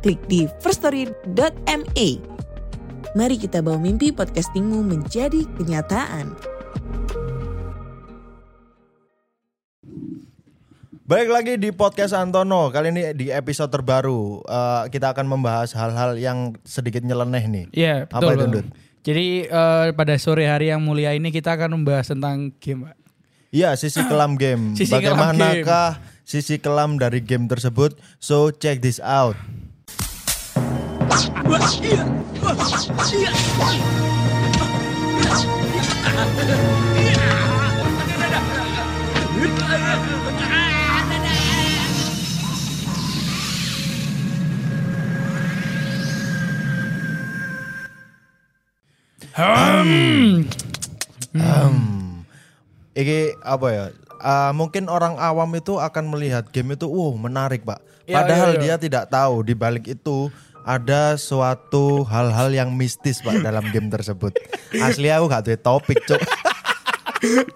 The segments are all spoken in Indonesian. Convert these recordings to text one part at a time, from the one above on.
klik di firststory.me. Mari kita bawa mimpi podcastingmu menjadi kenyataan. Baik lagi di podcast Antono. Kali ini di episode terbaru eh, kita akan membahas hal-hal yang sedikit nyeleneh nih. Iya, Apa betul. itu, Bang. Ndut? Jadi eh, pada sore hari yang mulia ini kita akan membahas tentang game, Pak. Iya, sisi kelam game. Sisi kelam Bagaimanakah sisi kelam dari game tersebut? So check this out. Hmm. Iki apa ya? Ah, mungkin orang awam itu akan melihat game itu, wow menarik pak. Iya, Padahal iya, iya. dia tidak tahu di balik itu ada suatu hal-hal yang mistis pak dalam game tersebut. Asli aku gak tahu topik cuk.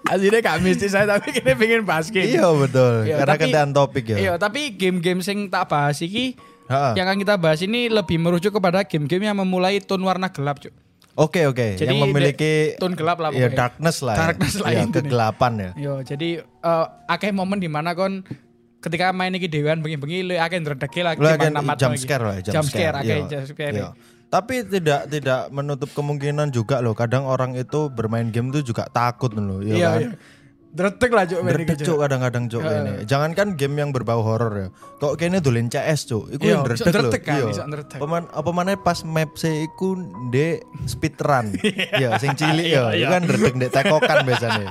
Aslinya gak mistis saya tapi kita pengen bahas game. iya betul. Iya, Karena gantian topik ya. Iya, tapi game-game sing tak bahas iki Ha-ha. yang akan kita bahas ini lebih merujuk kepada game-game yang memulai tone warna gelap, Cuk. Oke oke. Jadi Yang memiliki de- tone gelap lah ya pokoknya. darkness lah. ya. Darkness lah Iya, intinya. kegelapan ya. Yo, jadi eh akeh momen di mana kon ketika main iki dewan bengi-bengi lu akeh ndredege lagi namat jump scare lah, jump, Jump scare akeh Iya, jump scare. iya. Tapi tidak tidak menutup kemungkinan juga loh. Kadang orang itu bermain game tuh juga takut loh, ya Iya, kan? iya. Dredeg lah, Cuk, Dredeg cuk kadang-kadang cuk ini. Jangankan game yang berbau horor ya. Kok kene dolen CS cuk. Iku Iya, yang loh. dredeg kan, Iya. Peman apa mana pas map se iku ndek speedrun. Iya, sing cilik ya. Iku kan dredeg ndek tekokan biasanya.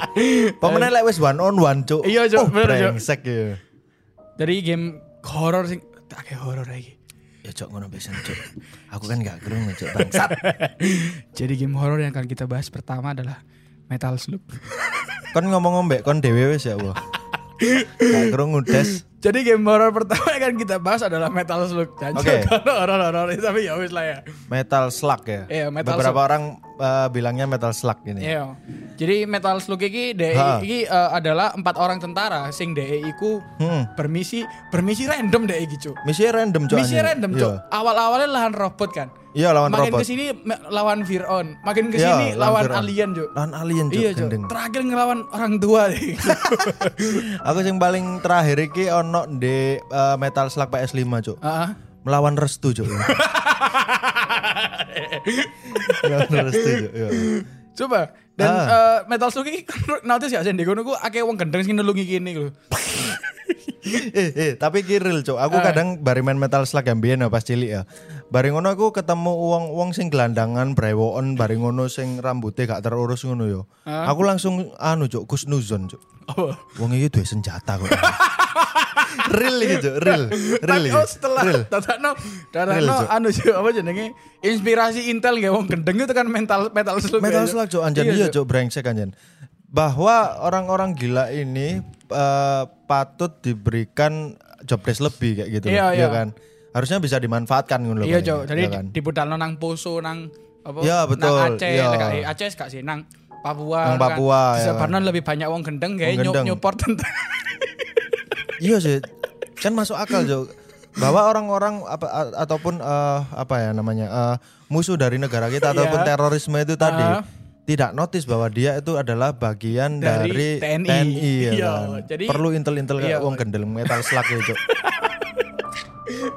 Pemene lek wis one on one cuk. Iya, Cuk, Oh, Cuk. brengsek ya. Dari game horor sing akeh horor lagi. Ya cuk ngono biasanya cuk. Aku kan gak gerung cuk bangsat. Jadi game horor yang akan kita bahas pertama adalah Metal Slug. Kon ngomong ngombek kon dhewe wis ya Allah. Gak gerung ngudes. Jadi game horor pertama yang akan kita bahas adalah Metal Slug. Oke. horor-horor tapi ya wis lah ya. Metal Slug ya. Iya, Metal Beberapa orang eh, bilangnya Metal Slug ini. Iya. Jadi Metal Slug iki DE Ha. iki eh, adalah empat orang tentara sing DE iku Hmm. bermisi bermisi random DE iki, Cuk. Misi random cuk. Misi random, Iya. Cuk. Awal-awalnya lawan robot kan. Iya lawan makin robot. ke sini me- lawan Fir'aun, makin ke Iya, sini lawan Fir'aun. alien, Cuk. Lawan alien cuk Iya, gendeng. Terakhir ngelawan orang tua deh. Aku yang paling terakhir iki ono di eh, Metal Slug PS5 cuk. Heeh. Melawan Restu cuk. Melawan Restu. Iya. Coba dan Ah. eh, Metal Slug iki notice gak sih di kono ku akeh wong gendeng sing nelungi kene lho. eh, eh, tapi kiril cuk. Aku Ah. kadang bari main Metal Slug yang biyen ya, pas cilik ya. Bari ngono aku ketemu uang-uang sing gelandangan brewoken bari ngono sing rambutnya gak terurus ngono yo. Ah. Aku langsung anu cuk, kusnuzon cuk. Apa? Wong iki duwe senjata kok. real cuk, real. Real Tapi oh setelah dadakno Cuk. anu Cuk, apa jenenge inspirasi Intel gak wong gendeng itu kan mental metal slug. Metal ya, Slug cuk anjen iya cuk brengsek anjen. Bahwa orang-orang gila ini eh, patut diberikan job desk lebih kayak gitu Iya, loh, iya. kan. Harusnya bisa dimanfaatkan ngono loh. Iya, Cuk. Jadi iya kan? dibudalno nang Poso nang apa? Iya, betul. Nang Aceh, Iya. Nang Aceh gak sih nang Papua. Nang Papua, ya Kan. lebih banyak wong gendeng kayak nyup gendeng. nyupport tentang Iya sih. Kan masuk akal cuk. Bahwa orang-orang apa a- ataupun eh, apa ya namanya eh, musuh dari negara kita ataupun Iya. terorisme itu tadi Ah. tidak notice bahwa dia itu adalah bagian dari, Dari TNI. ya Iya, kan. jadi- perlu intel-intel Iya. wong gendel metal slug ya cuk.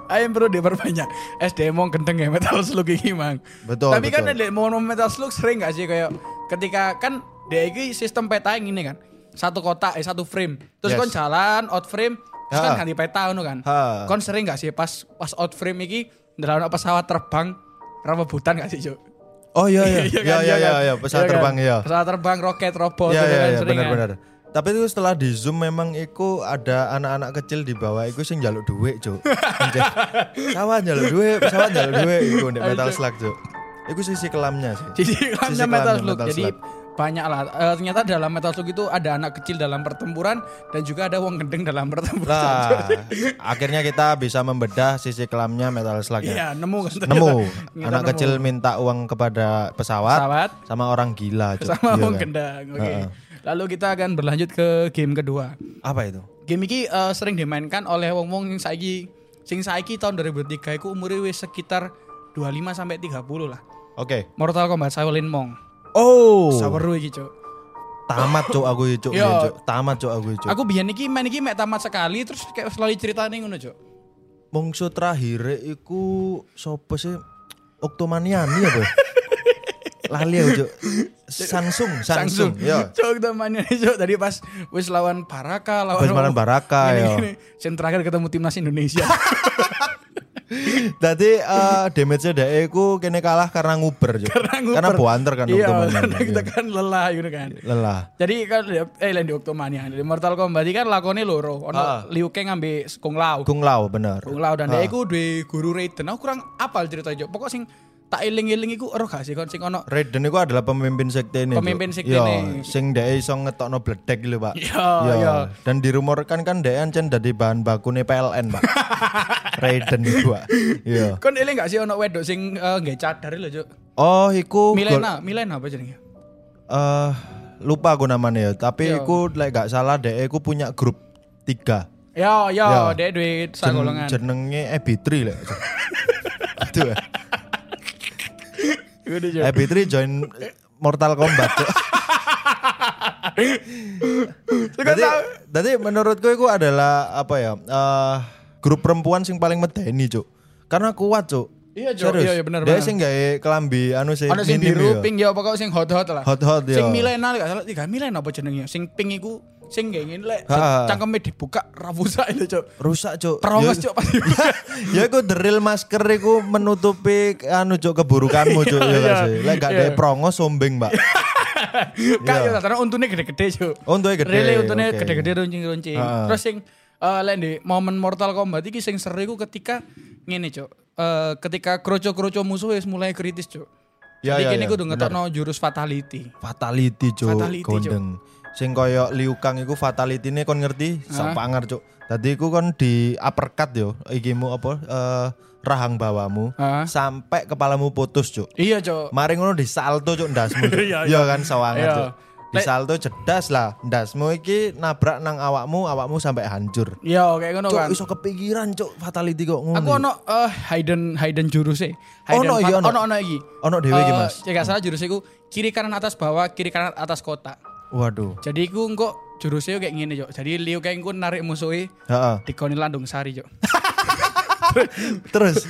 Ayo perlu diperbanyak SDM wong gendeng ya metal slug iki mang. Betul, Tapi kan betul. ada mau metal slug sering gak sih kayak ketika kan dia iki sistem peta yang ini kan. Satu kotak eh satu frame. Terus Yes. kon jalan out frame terus kan Ha. ganti peta ngono kan. Ha. Kon sering gak sih pas pas out frame iki dalam pesawat terbang rebutan gak sih, Cuk? Oh iya iya. Iya kan, iya iya kan? iya pesawat Iya kan? terbang iya. Pesawat terbang, roket, robot Iya gitu iya kan iya kan. benar-benar. Tapi itu setelah di zoom memang iku ada anak-anak kecil di bawah iku sing njaluk duit, Cuk. Pesawat njaluk duit, pesawat njaluk duit iku ndek Metal Slug, Cuk. Iku sisi kelamnya sih. Sisi kelamnya kelamnya Metal Slug. Metal Jadi Slug. Banyak lah. Eh, ternyata dalam Metal Slug itu ada anak kecil dalam pertempuran dan juga ada uang gendeng dalam pertempuran. Lah, akhirnya kita bisa membedah sisi kelamnya Metal Slug ya. Iya, nemu kan ternyata. Nemu Ternyata anak nemu. kecil minta uang kepada pesawat, pesawat sama orang gila, Cuk. sama Iya uang kan? Oke. Heeh. Lalu kita akan berlanjut ke game kedua. Apa itu? Game ini eh, sering dimainkan oleh wong-wong yang saiki sing saiki tahun 2003 iku umurnya wis sekitar 25 sampai 30 lah. Oke. Mortal Kombat Shaolin Monk. Oh. Seru iki, Cuk. Tamat cuk aku cuk. Biyen, Cuk. Tamat cuk aku cuk. Aku biyen iki main iki mek tamat sekali terus kayak selalu ceritane ngono, Cuk. Mungsu terakhir iku sopo sih? Oktomaniani apa? ya? Lali aku, Cuk. Samsung, Samsung. Yo. Cuk temannya Cuk tadi pas wis lawan Baraka lawan Wis lawan Baraka, yo. terakhir ketemu timnas Indonesia. Dadi eh damage-nya dhek iku kene kalah karena nguber, Cuk. Karena nguber. Karena buanter kan Iya, karena kita Iya. kan lelah gitu kan. Lelah. Jadi kan eh lain di Octomania di Mortal Kombat kan lakone loro. Ono Ah. Liu Kang ngambil Kung Lao. Kung Lao bener. Kung Lao dan Ah. dia iku duwe guru Raiden. Aku kurang apal cerita Cuk. Pokok sing tak eling-eling iku ero gak sih kon sing ono Raiden itu adalah pemimpin sekte ini. Pemimpin sekte Yo, ini. sing dhek iso ngetokno bledek lho, Pak. Iya, Yo. iya. Dan dirumorkan kan dhek ancen dadi bahan bakune PLN, Pak. Raiden iku, Pak. Iya. Kon eling gak sih ono wedok sing uh, nggak cadar lho, Cuk. Oh, iku Milena, Milena apa jenenge? eh lupa aku namanya ya, tapi Iya. iku lek gak salah dhek iku punya grup tiga. Yo yo, Yo. dia duit sak Jen- golongan. jenenge Ebitri lek. Itu ya. Cuk. Ebitri join Mortal Kombat. Jadi, jadi menurutku itu adalah apa ya? eh grup perempuan sing paling medeni, Cuk. Karena kuat, Cuk. Iya, Cuk. Iya, iya, bener, Dia sing gawe kelambi anu sing Ono sing biru, ya. pink ya pokok sing hot-hot lah. Hot-hot, Sing ya. Milena gak salah, Milena apa jenenge? Sing pink iku sing gak ingin lek cangkeme dibuka rafusa itu, Cuk. Rusak, Cuk. Perongos, Ya- Cuk, pasti. ya iku the real masker iku menutupi anu Cuk keburukanmu, Cuk. Ya Iya, gak sih? Lek gak iya. ada prongos sombeng, Mbak. Kayak karena untune gede-gede, Cuk. Oh, untungnya gede. Really untune oke. gede-gede runcing-runcing. Terus sing eh lek di momen Mortal Kombat iki sing seru iku ketika ngene, Cuk. Eh ketika kroco-kroco musuh wis mulai kritis, Cuk. Ya, Jadi ya, kene ya, kudu bener. ngetokno jurus fatality. Fatality, Cuk. Fatality, Cuk. Sing koyo Liu Kang iku fatality ini kon ngerti? Sapangar, Cuk. Tadi iku kon di uppercut yo. Ikimu apa? eh rahang bawamu Ah. sampai kepalamu putus, Cuk. Iya, Cuk. Mari ngono disalto cuk ndasmu. Cuk. Iya, Iya iya. kan sawangan Iya. cuk. Disalto cedas lah. Ndasmu iki nabrak nang awakmu, awakmu sampai hancur. Iya, kayak ngono Cuk kan. iso kepikiran cuk fatality kok ngono. Aku ono eh, hidden hidden jurus e. Ono, iya, ono. ono ono iki. ono dhewe iki, Eh, Mas. Ya gak salah jurus iku kiri kanan atas bawah, kiri kanan atas kotak. Waduh. Jadi iku engko jurusnya kayak gini, Cuk. Jadi Liu Kang ku narik musuhnya Heeh. dikoni landung sari, Cuk. Terus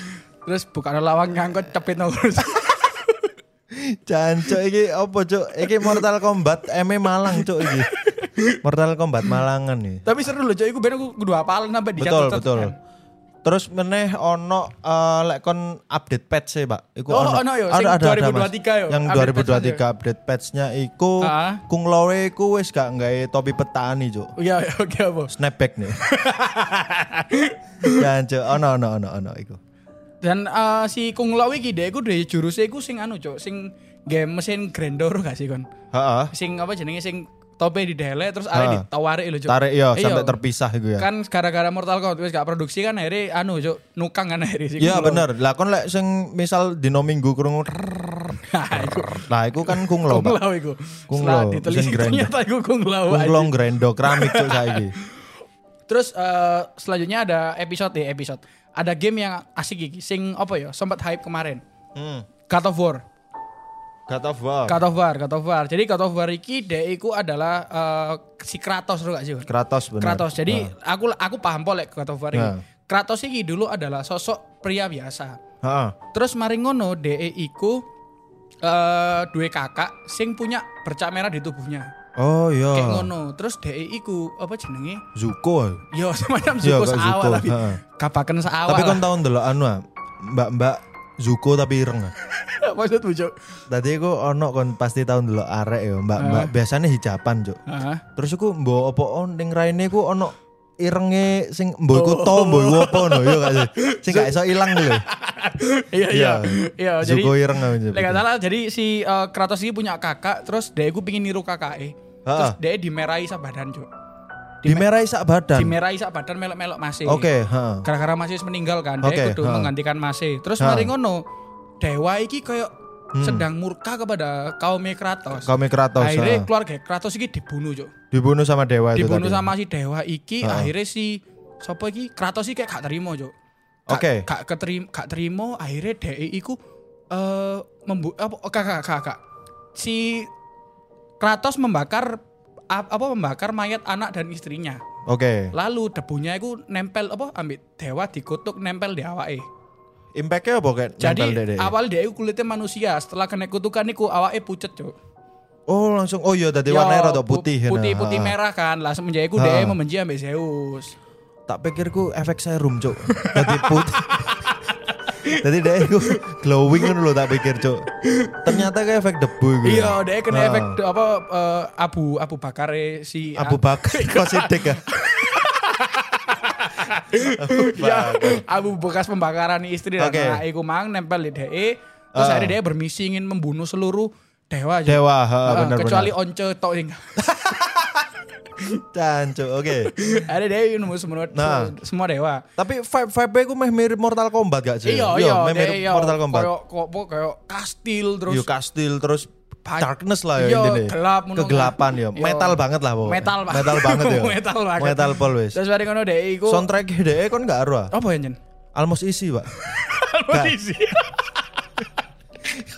Terus bukan lawang ngangkut cepet nongol. jancuk iki apa cuk? Iki Mortal Kombat ME Malang cuk iki. Mortal Kombat Malangan nih. Tapi seru loh, Cuk. Iku ben aku kudu hafal nambah di Betul, betul. Terus meneh ono eh, lek kon update patch sih, Pak. Iku Oh, ono yo, sing 2023 yo, Yang update patch-nya 2023 update patch-nya iku Ah. Kung Lowe iku wis gak nggawe topi petani, Cuk. Iya, iya, oke apa. Snapback nih. Jancuk ono ono ono ono iku. Dan eh, si Kung Lao iki dia iku duwe jurusnya iku sing anu, Cuk. Sing game mesin grandor gak sih kon? Heeh. Sing apa jenenge sing tope di dele terus Ah. ada ditawari lho, Cuk. Tarik yo Iya. sampai terpisah iku ya. Kan gara-gara Mortal Kombat wis gak produksi kan akhirnya anu, Cuk. Nukang kan akhirnya Iya bener. Lah kon lek sing misal dino minggu krungu Nah, iku iku kan Kung Lo, Kung Pak. Lao iku. Kung Setelah Lao, ditelisik mesin grandor. ternyata iku Kung Lao. Kung aja. Lo grendo keramik cuk saiki. Terus eh, selanjutnya ada episode ya episode. Ada game yang asik iki, sing apa ya? Sempat hype kemarin. Hmm. God of War. God of War. God of War, God of War. Jadi God of War iki dia iku adalah eh, si Kratos tuh gak sih? Kratos bener. Kratos. Jadi aku aku paham polek God of War ini. Nah. Kratos iki dulu adalah sosok pria biasa. Heeh. Terus mari ngono DE iku eh dua kakak sing punya bercak merah di tubuhnya. Oh iya. Kayak ngono. Terus DE iku apa jenenge? Zuko. Yo semacam Iya, Zuko kayak seawal tapi kapaken seawal. Tapi kon tahun delok anu Mbak-mbak Zuko tapi ireng. Maksudmu, Cuk? Tadi aku ono kon pasti tahun dulu arek ya, Mbak. Mbak biasanya hijaban, Cuk. Heeh. Terus aku mbok apa on ning raine ku ono irenge sing mbok iku to mbok iku apa no yo gak sih. Sing gak iso ilang lho. Iya, iya. Iya, jadi Zuko ireng aku. Lek salah jadi si eh, Kratos ini punya kakak terus dia gue pingin niru kakak Terus dia dimerahi sak badan, Cuk. Dimerahi sak badan. Dimerahi sak badan melok-melok masih. Oke, heeh. Gara-gara masih meninggal kan, Oke, dia kudu ha. menggantikan masih. Terus mari ngono, dewa iki kayak sedang murka kepada kaum Kratos. Kaum Kratos. akhirnya keluarga Kratos iki dibunuh, Cuk. Dibunuh sama dewa itu Dibunuh sama si dewa iki, Ha. akhirnya si sapa iki Kratos iki kayak gak terima, Cuk. Oke. Gak keterima, gak terima, akhirnya dhek iku eh membu apa oh, gak, gak, gak. Si Kratos membakar ap- apa membakar mayat anak dan istrinya. Oke. Lalu debunya itu nempel apa ambil dewa dikutuk nempel di awake. Impactnya apa kayak Jadi dede? awal dia kulitnya manusia, setelah kena kutukan niku awake pucet, Cuk. Oh langsung oh iya tadi Yo, warnanya rada pu- putih. Putih nah. putih Ha. merah kan. Langsung menjadi ku dia membenci ambek Zeus. Tak pikirku efek serum, Cuk. Tadi putih. Tadi dia itu glowing kan lo tak pikir, Cuk. Ternyata kayak efek debu gitu. Iya, dia kena Ha. efek apa eh, abu abu bakar si Abu Bakar kok sidik ya? ya, abu bekas pembakaran istri dan Oke. anak iku mang nempel di DE. Terus Ah. akhirnya dia bermisi ingin membunuh seluruh dewa. Cuk. Dewa, ha, Ah, benar kecuali benar. Once tok sing. Cancuk, oke. Akhirnya dia nemu semua Nah. semua dewa. Tapi vibe vibe ku meh mirip Mortal Kombat gak sih? Iya, iya, meh mirip iya, Mortal Kombat. Kayak kok kayak kastil terus Yo kastil terus darkness lah ya Iya, intinya. gelap, Kegelapan ya. Iya. Metal banget lah pokoknya. Metal banget. Metal banget ya. Metal banget. Metal pol wis. Terus bareng ngono deh iku Soundtrack DE kon gak ero ah? apa ya Jen? Almost isi, Pak. Posisi.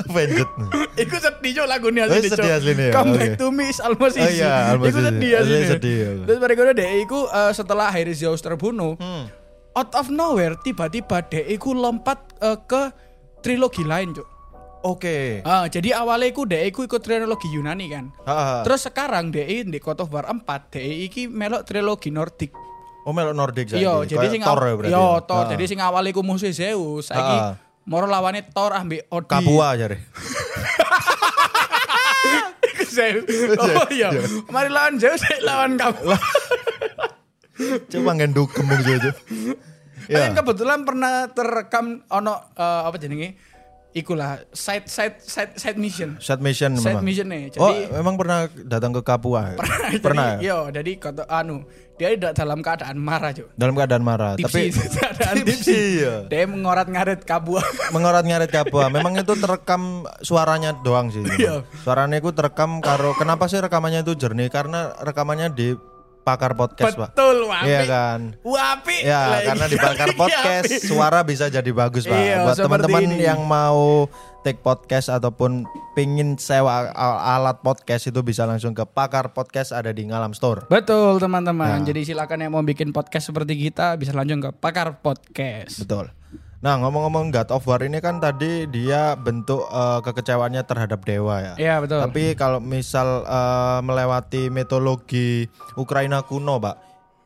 Avenged. Iku sedih cok lagunya Oh, asli sedih aslinya ya, Come oke. back to me is almost Oh easy. iya, almost Iku sedih Asli sedih. Terus bareng ngono deh iku eh, setelah akhirnya Zeus terbunuh, Hmm. out of nowhere tiba-tiba deh iku lompat eh, ke trilogi lain cok. Oke. Ah, jadi awalnya iku deh iku ikut trilogi Yunani kan. Ha, ha. Terus sekarang deh di of War 4 deh iki melok trilogi Nordic. Oh melok Nordic saiki. Iya, jadi sing Thor ya berarti. Yo, ya? Thor. Jadi sing awal iku musuh Zeus, saiki moro lawane Thor ambek Odin. Kapua jare. Zeus. Oh iya. Mari lawan Zeus, lawan kamu. Coba ngenduk kembung. Kan Ya. kebetulan pernah terekam ono eh, apa jenenge? Ikulah side side side side mission. Side mission Side memang. mission nih. Oh, Jadi memang pernah datang ke Kapua. jadi, pernah. ya? Yo, jadi kata anu, dia tidak dalam keadaan marah, Cuk. Dalam keadaan marah, Tipsi, tapi keadaan tipsi. tipsi ya. Dia mengorat-ngarit kabua. mengorat-ngarit Kapua. Memang itu terekam suaranya doang sih. Iya. Suaranya itu terekam karo kenapa sih rekamannya itu jernih? Karena rekamannya di Pakar Podcast, Pak. Betul, wapi. Iya kan? Wapi. Ya, Lah, karena di Pakar iya, Podcast suara bisa jadi bagus, Pak. Iya, Buat teman-teman yang mau take podcast ataupun pingin sewa al- alat podcast itu bisa langsung ke Pakar Podcast ada di Ngalam Store. Betul teman-teman. Ya. Jadi silakan yang mau bikin podcast seperti kita bisa langsung ke Pakar Podcast. Betul. Nah, ngomong-ngomong God of War ini kan tadi dia bentuk eh, kekecewaannya terhadap dewa ya. Iya betul. Tapi kalau misal eh, melewati mitologi Ukraina kuno, Pak,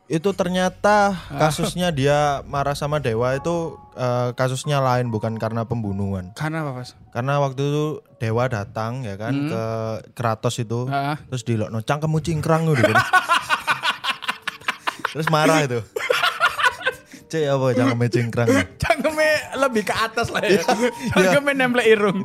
itu ternyata kasusnya dia marah sama dewa itu eh, kasusnya lain bukan karena pembunuhan. Karena apa Mas? Karena waktu itu dewa datang ya kan Hmm. ke Kratos itu, Ah. terus dilokno cangkemmu cingkrang gitu kan. terus marah itu. Cek apa cangkemmu cingkrang? Cangkeme lebih ke atas lah ya. Iya. Cangkeme nempel irung.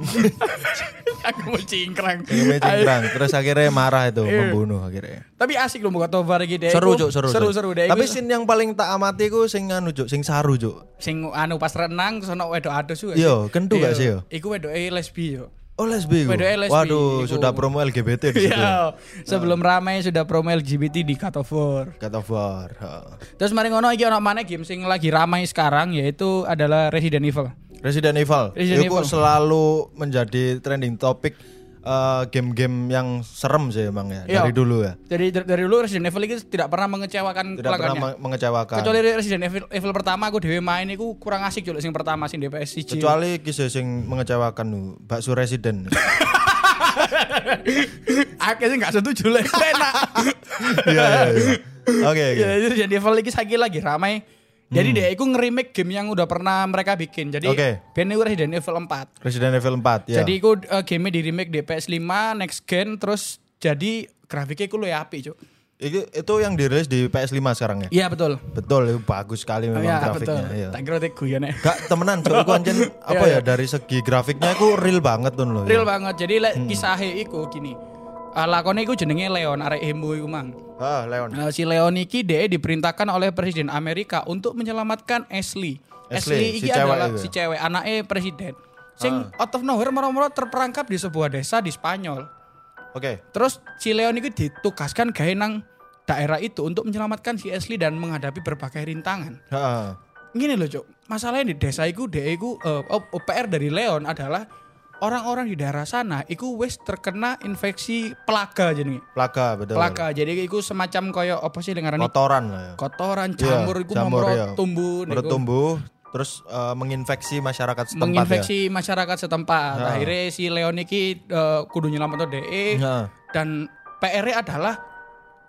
Cangkeme cingkrang. Cangkemmu cingkrang. Terus akhirnya marah itu Iya. membunuh akhirnya. Tapi asik loh buat Tovar gitu. Seru cuk, seru. Seru seru deh. Tapi scene yang paling tak amati ku sing anu cuk, sing saru cuk. sing anu pas renang terus ono wedok adus juga. Iya, kentu gak sih, yo? Iku wedok lesbi yo. Oh lesbi lesbi, Waduh, iku. sudah promo LGBT di situ. Iya. Sebelum ramai sudah promo LGBT di War. ha. Terus mari ngono iki ono mana game sing lagi ramai sekarang yaitu adalah Resident Evil. Resident Evil. Resident Evil. selalu menjadi trending topik eh, game-game yang serem sih emang ya Iya. dari dulu ya. Jadi dari, dari dulu Resident Evil ini tidak pernah mengecewakan Tidak pernah pelanggannya. me- mengecewakan. Kecuali Resident Evil, Evil pertama aku dewe main iku kurang asik juga sing pertama sing DPS siji. Kecuali kisah sing mengecewakan nu, bakso Resident. Aku sih nggak setuju lah. Enak. Iya iya iya. Oke oke. Ya, itu Resident Evil iki saiki lagi ramai. Jadi dia itu nge-remake game yang udah pernah mereka bikin. Jadi Oke. Ben itu Resident Evil 4. Resident Evil 4 ya. Jadi itu uh, game di remake di PS5 next gen terus jadi grafiknya itu luwih apik, Cuk. itu, itu yang dirilis di PS5 sekarang ya. Iya betul. Betul, itu bagus sekali memang Iya betul. grafiknya. Iya. Tak kira ya. Gak temenan, Cuk. Iku anjen apa ya dari segi grafiknya aku real banget tuh loh. Real banget. Jadi lek kisahnya iku gini. Uh, lakone iku jenenge Leon arek Hembo iku mang. Ah, Leon. Nah, si Leon iki dia diperintahkan oleh Presiden Amerika untuk menyelamatkan Ashley. Ashley, Ashley, iki si cewek adalah itu ya? si cewek anaknya presiden. Sing out of nowhere moro-moro terperangkap di sebuah desa di Spanyol. Oke. Terus si Leon itu ditugaskan gawe nang daerah itu untuk menyelamatkan si Ashley dan menghadapi berbagai rintangan. Heeh. Gini loh, Cuk. Masalahnya di desa itu dia itu eh, oh, PR dari Leon adalah orang-orang di daerah sana itu wis terkena infeksi plaga jadi Plaga, betul. plaga jadi itu semacam koyo apa sih dengaran Kotoran lah ya. kotoran Iya, jamur itu jamur, mau iya. tumbuh. Bertumbuh terus eh, menginfeksi masyarakat setempat menginfeksi masyarakat setempat. Akhirnya si Leon iki eh, kudu nyelametno DE ya. Heeh. dan PR adalah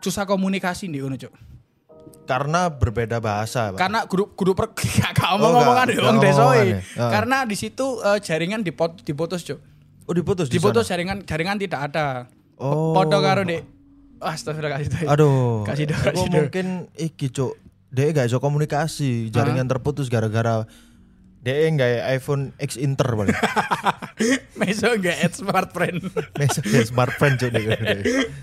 susah komunikasi nih ngono, Cuk. Karena berbeda bahasa, Pak. Karena kudu kudu per gak Oh, ngomong-ngomongan nggak- deh wong ngomongan iki. ya. Ah. Karena di situ eh, jaringan dipot, diputus, Cuk. Oh, diputus di Diputus sana? jaringan jaringan tidak ada. Oh. Podo karo Dek. Astagfirullahaladzim. Aduh. Kasih Aku kasih mungkin iki, Cuk. Dia gak iso komunikasi, jaringan terputus gara-gara dia nggak iPhone X Inter paling. Meso enggak add smart friend. Mesok ya smartphone cuk deh.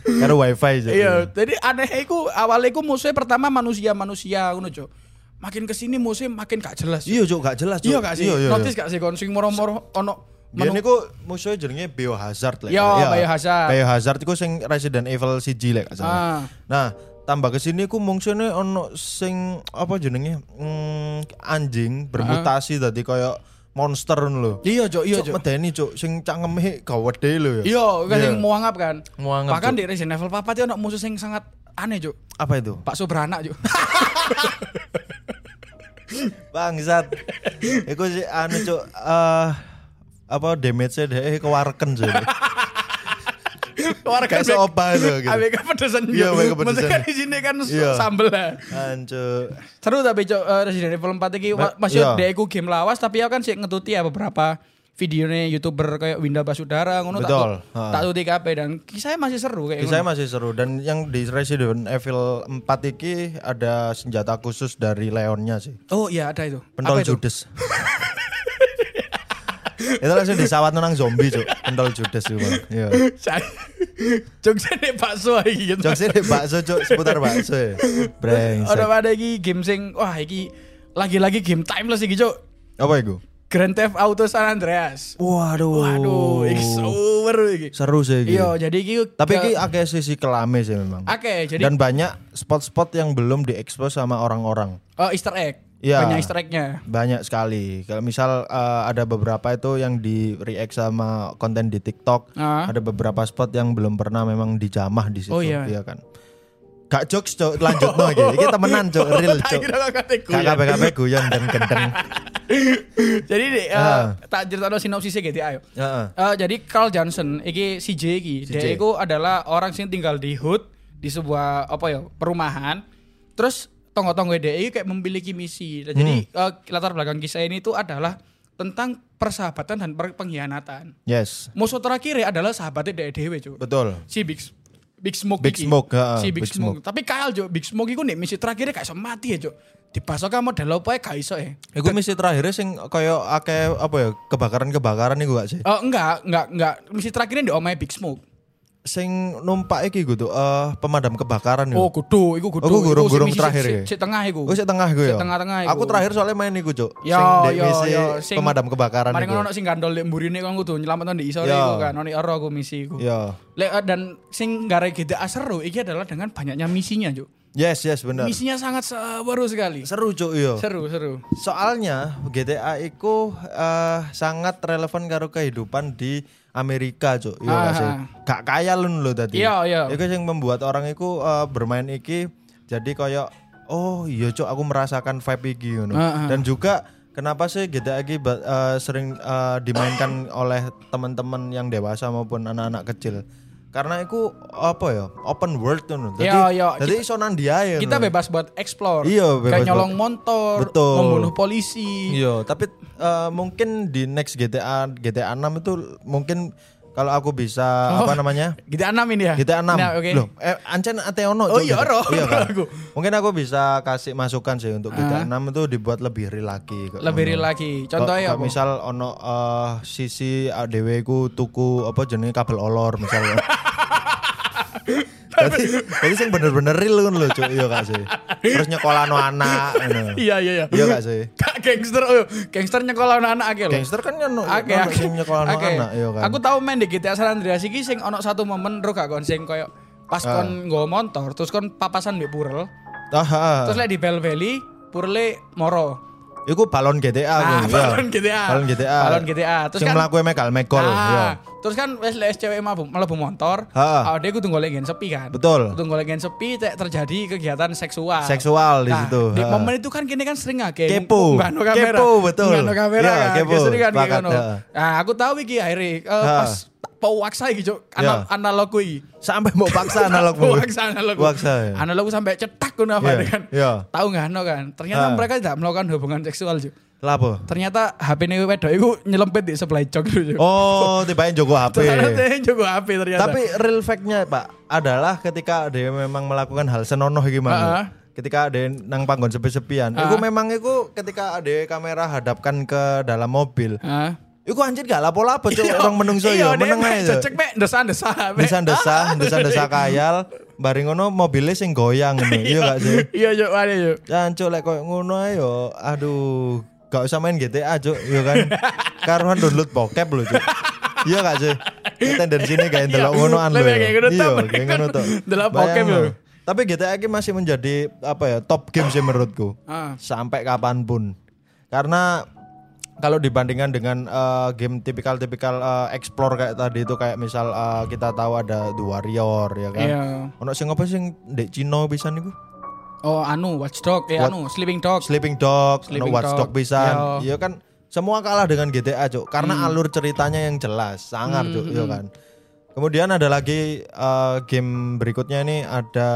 Karena wifi cuk. Iya, jadi aneh iku awalnya iku musuhnya pertama manusia-manusia ngono, Cuk. Makin ke sini musuhnya makin gak jelas. Iya cuk gak jelas cuk. Iya gak sih? Iya, iya, Notice iya. gak sih kon sing moro-moro ono Biar menu- niku musuhnya jenenge Biohazard lah. Iya, Biohazard. Biohazard iku sing Resident Evil lek gak salah. Ah. Nah, tambah ke sini ku mungsune ono sing apa jenenge? Hmm, anjing bermutasi tadi kayak monster lho. Iya, Cuk, iya, Cuk Cuk. medeni cuk sing cangeme gawede lho ya. Iya, kan Iya. sing muangap kan. Muangap, Bahkan Cuk. di Resident Evil 4 itu ono musuh sing sangat aneh, Cuk. Apa itu? Pak Sobrana, Cuk. Bangsat. Iku sih anu cuk eh apa damage-nya deh kewarken sih. Warga Kayak seopa itu gitu. Ambek kepedesan. Iya, kepedesan. Maksudnya kan di sini kan Iya. sambel lah. Ancu. Seru tapi Cuk eh, Resident Evil 4 iki masih iya. dia iku game lawas tapi aku kan sih ngetuti ya beberapa videonya youtuber kayak Winda Basudara ngono tak Betul, tu- ha. tak tuti kabeh dan kisahnya masih seru kayak Kisahnya masih seru dan yang di Resident Evil 4 iki ada senjata khusus dari Leonnya sih. Oh iya ada itu. Pentol Apa itu? judes. itu langsung disawat nang zombie cuk. Pentol judes. Bang. Iya. Jogja nek bakso iki gitu. Jokesnya di bakso cuk seputar bakso ya. Brengsek. Ada pada iki game sing wah iki lagi-lagi game timeless iki Cuk. Apa itu? Grand Theft Auto San Andreas. Waduh. Waduh, iki seru iki. Seru sih iki. Iya, jadi iki Tapi iki akeh sisi kelame sih memang. Oke, jadi Dan banyak spot-spot yang belum diekspos sama orang-orang. oh, Easter egg. Iya. Banyak Easter egg-nya. Banyak sekali. Kalau misal eh, ada beberapa itu yang di react sama konten di TikTok, Ah. ada beberapa spot yang belum pernah memang dijamah di situ, Oh, iya. kan. Gak jokes cok, lanjut no iki. Iki temenan cok, real cok. Gak guyon. kabeh-kabeh guyon dan gendeng. Jadi deh, eh, Ah. tak cerita sinopsisnya gitu ayo. Heeh. Eh, jadi Carl Johnson, iki CJ iki, dia itu adalah orang sing tinggal di hood di sebuah apa ya perumahan. Terus tonggo-tonggo iki kayak memiliki misi. Dan Jadi Hmm. eh, latar belakang kisah ini itu adalah tentang persahabatan dan pengkhianatan. Yes. Musuh terakhirnya adalah sahabatnya dewe cuy. Betul. Si Big Big Smoke Big iki. Smoke, ha, si Big, Big Smoke. Tapi Kyle jo Big Smoke iku nih misi terakhirnya kayak iso mati ya, Cuk. Dipasok model apa ya gak iso ya. Iku misi terakhirnya sing kayak akeh apa ya kebakaran-kebakaran iku gak sih? Oh enggak, enggak, enggak. Misi terakhirnya di omahe Big Smoke. Sing numpak iki gitu eh pemadam kebakaran Oh, iku. kudu, iku kudu. Oh, iku gurung-gurung terakhir ya? Si tengah iku. Oh, sik tengah iku ya. Sik tengah-tengah Aku terakhir soalnya main iku, Cuk. Yo, sing dek yo, misi yo, sing- pemadam kebakaran Mari iku. ngono sing gandol lek mburine kan kudu nyelametno di isore Yo. iku kan. Ono ero aku misi iku. Yo. Lek eh, dan sing gara GTA seru iki adalah dengan banyaknya misinya, Cuk. Yes, yes, benar. Misinya sangat seru sekali. Seru, Cuk, yo. Seru, seru. Soalnya GTA iku eh, sangat relevan karo kehidupan di Amerika, Cuk. Iya gak sih? Gak kaya lun lho tadi. Iya, iya. Iku yang membuat orang iku eh, bermain iki jadi kayak oh iya, Cuk, aku merasakan vibe iki. Ah, ah. Dan juga kenapa sih GTA iki ba- eh, sering eh, dimainkan oleh teman-teman yang dewasa maupun anak-anak kecil? Karena itu apa ya open world tuh jadi Iya, iya. jadi iso nandiae Kita ngono. bebas buat explore. Iya, bebas Kayak nyolong buat- motor, Betul. membunuh polisi. Iya, tapi eh, mungkin di next GTA GTA 6 itu mungkin kalau aku bisa Oh. apa namanya? GTA 6 ini ya? GTA 6. Nah, oke. Loh, eh, ancen ate ono Oh iya, gitu. ro. Iya kan? Aku. Mungkin aku bisa kasih masukan sih untuk GTA 6 itu dibuat lebih real lagi. Lebih real lagi. Contohnya apa? misal ono eh, sisi ADW ku tuku apa jenenge kabel olor misalnya. Jadi, jadi sing bener-bener real kan lho, Cuk. Iya gak sih? Terus nyekolano anak ngono. Iya, iya, iya. Iya gak sih? Kak gangster, oh, gangster nyekolah anak akeh. Gangster kan kan ono Oke, ono oke. sing nyekolano Oke. anak, iya kan. Aku tahu main di GTA San Andreas iki sing ono satu momen ro gak kon sing koyo pas Ah. kon nggawa motor terus kon papasan mbek Purel. Ah, ah. Terus lek di Bell Valley Purle moro. Iku balon GTA Ah, kuwi, iya. balon GTA. Balon GTA. Balon GTA. Terus sing kan mlaku megal megol, Ah, iya. Terus kan wes les cewek mlebu motor, ah dia kudu golek gen sepi kan. Betul. Kudu golek gen sepi tek terjadi kegiatan seksual. Seksual di Nah, situ. Di ha. momen itu kan kini kan sering akeh Kepo. nggak kamera. Kepo, betul. Nggak kamera kan. kepo. Sering kan. Nah, aku tahu iki akhirnya Ha. pas pau waksa iki Cuk. Ana- analog kuwi. sampai mau paksa analog Pau waksa analog. Paksa, ya. Analog sampai cetak ngono apa Iya, kan. iya. Tahu nggak no kan? Ternyata Ha. mereka tidak melakukan hubungan seksual Cuk. Lapo? Ternyata HP nih wedok itu nyelempit di sebelah jok dulu. Oh, tibain Joko HP. Ternyata yang jago HP ternyata. Tapi real fact-nya, Pak, adalah ketika dia memang melakukan hal senonoh gimana. Ketika ada nang panggon sepi-sepian, Ha. itu memang itu ketika ada kamera hadapkan ke dalam mobil. Hah? Iku anjir gak lapo-lapo cuk orang menungso iya, ya, dia meneng aja. Cecek mek desa-desa. Desa-desa, desa-desa kayal, bareng ngono mobilnya sing goyang ngono. Iya gak sih? Iya, yuk, ada yuk. Jancuk lek koyo ngono ae yo. Aduh, gak usah main GTA, Cuk. Iya kan. Karuan download bokep lho, Cuk. Iya gak sih? Tendensi ini kayak delok ngonoan lho. Ya. Iya, kayak ngono tok. delok bokep lho. Tapi GTA ini masih menjadi apa ya top game sih menurutku Ah. sampai kapan pun karena kalau dibandingkan dengan eh, game tipikal-tipikal eh, explore kayak tadi itu kayak misal eh, kita tahu ada The Warrior ya kan Iya. ono sing apa sing ndek Cino bisa niku Oh, anu Watchdog, eh What- anu Sleeping Dog. Sleeping Dog, Sleeping Watch Dog, Dog bisa. iya. Iya kan semua kalah dengan GTA, Cuk. Karena Hmm. alur ceritanya yang jelas, sangar, Cuk, iya kan. Kemudian ada lagi eh, game berikutnya ini ada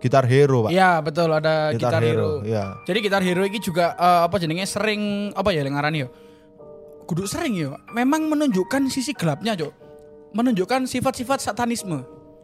Guitar Hero, Pak. Iya, betul ada Guitar, Hero. Iya. Jadi Guitar Hero ini juga eh, apa jenenge sering apa ya yang ngarani yo. Kudu sering yo. Memang menunjukkan sisi gelapnya, Cuk. Menunjukkan sifat-sifat satanisme.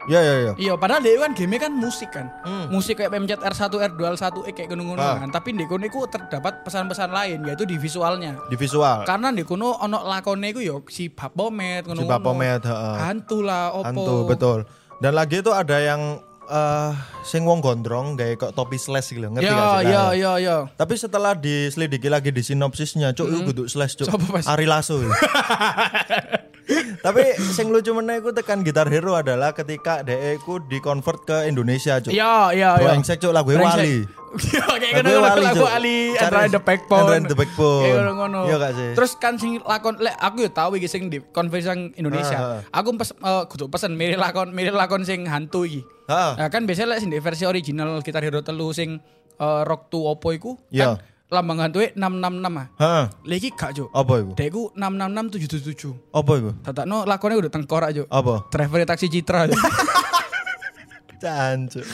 Iya, iya, iya. Iya, padahal dia kan game kan musik kan. Hmm. Musik kayak pencet R1, R2, L1, E kayak ngono-ngono Ah. kan. Tapi di kono iku terdapat pesan-pesan lain yaitu di visualnya. Di visual. Karena di kono ono lakone iku yo si Bapomet ngono. Si Bapomet, heeh. Hantu lah, opo. Hantu, betul. Dan lagi itu ada yang eh sing wong gondrong gawe kok topi slash gitu, ngerti Iya, gak sih? iya, iya, iya. Tapi setelah diselidiki lagi di sinopsisnya, cuk, itu kudu slash cuk. Ari Lasso. Tapi sing lucu meneh iku tekan Gitar Hero adalah ketika DE ku di-convert ke Indonesia, cuk. Iya, iya, iya. Brengsek cuk lagu. Wali. Iya, kayak Lagu ngono lagu Cuk. Ali Andra and the Backbone. Andra and the Backbone. Kayak ngono-ngono. Iya gak sih? Terus kan sing lakon lek aku yo tahu iki sing di konversi yang Indonesia. Aku pes eh, kudu pesen mirip lakon mirip lakon sing hantu iki. Heeh. Nah, kan biasanya lek sing di versi original Guitar Hero telu sing eh, Rock to Oppo iku Iya. kan lambang hantunya 666 ah. Heeh. Lagi gak, Cuk. Apa iku? 666 777. Apa iku? Tatakno lakonnya udah tengkorak, Cuk. Apa? Driver taksi Citra. Cuk. Cancuk.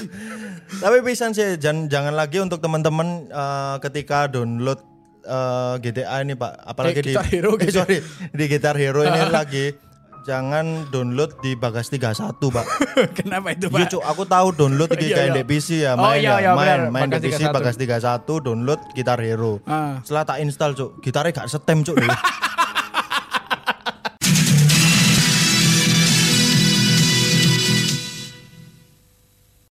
Tapi pisan sih jangan jangan lagi untuk teman-teman eh, ketika download eh, GTA ini Pak, apalagi Eh, di Hero, eh, sorry, di Guitar Hero ini lagi jangan download di Bagas 31, Pak. Kenapa itu, Iya, Pak? Cuk, aku tahu download iki Iya, kayak iya. di PC ya, Oh, main iya, ya, iya, main, main di Bagas PC 31. Bagas 31 download Guitar Hero. Ah. Setelah tak install, Cuk, gitarnya gak setem, Cuk.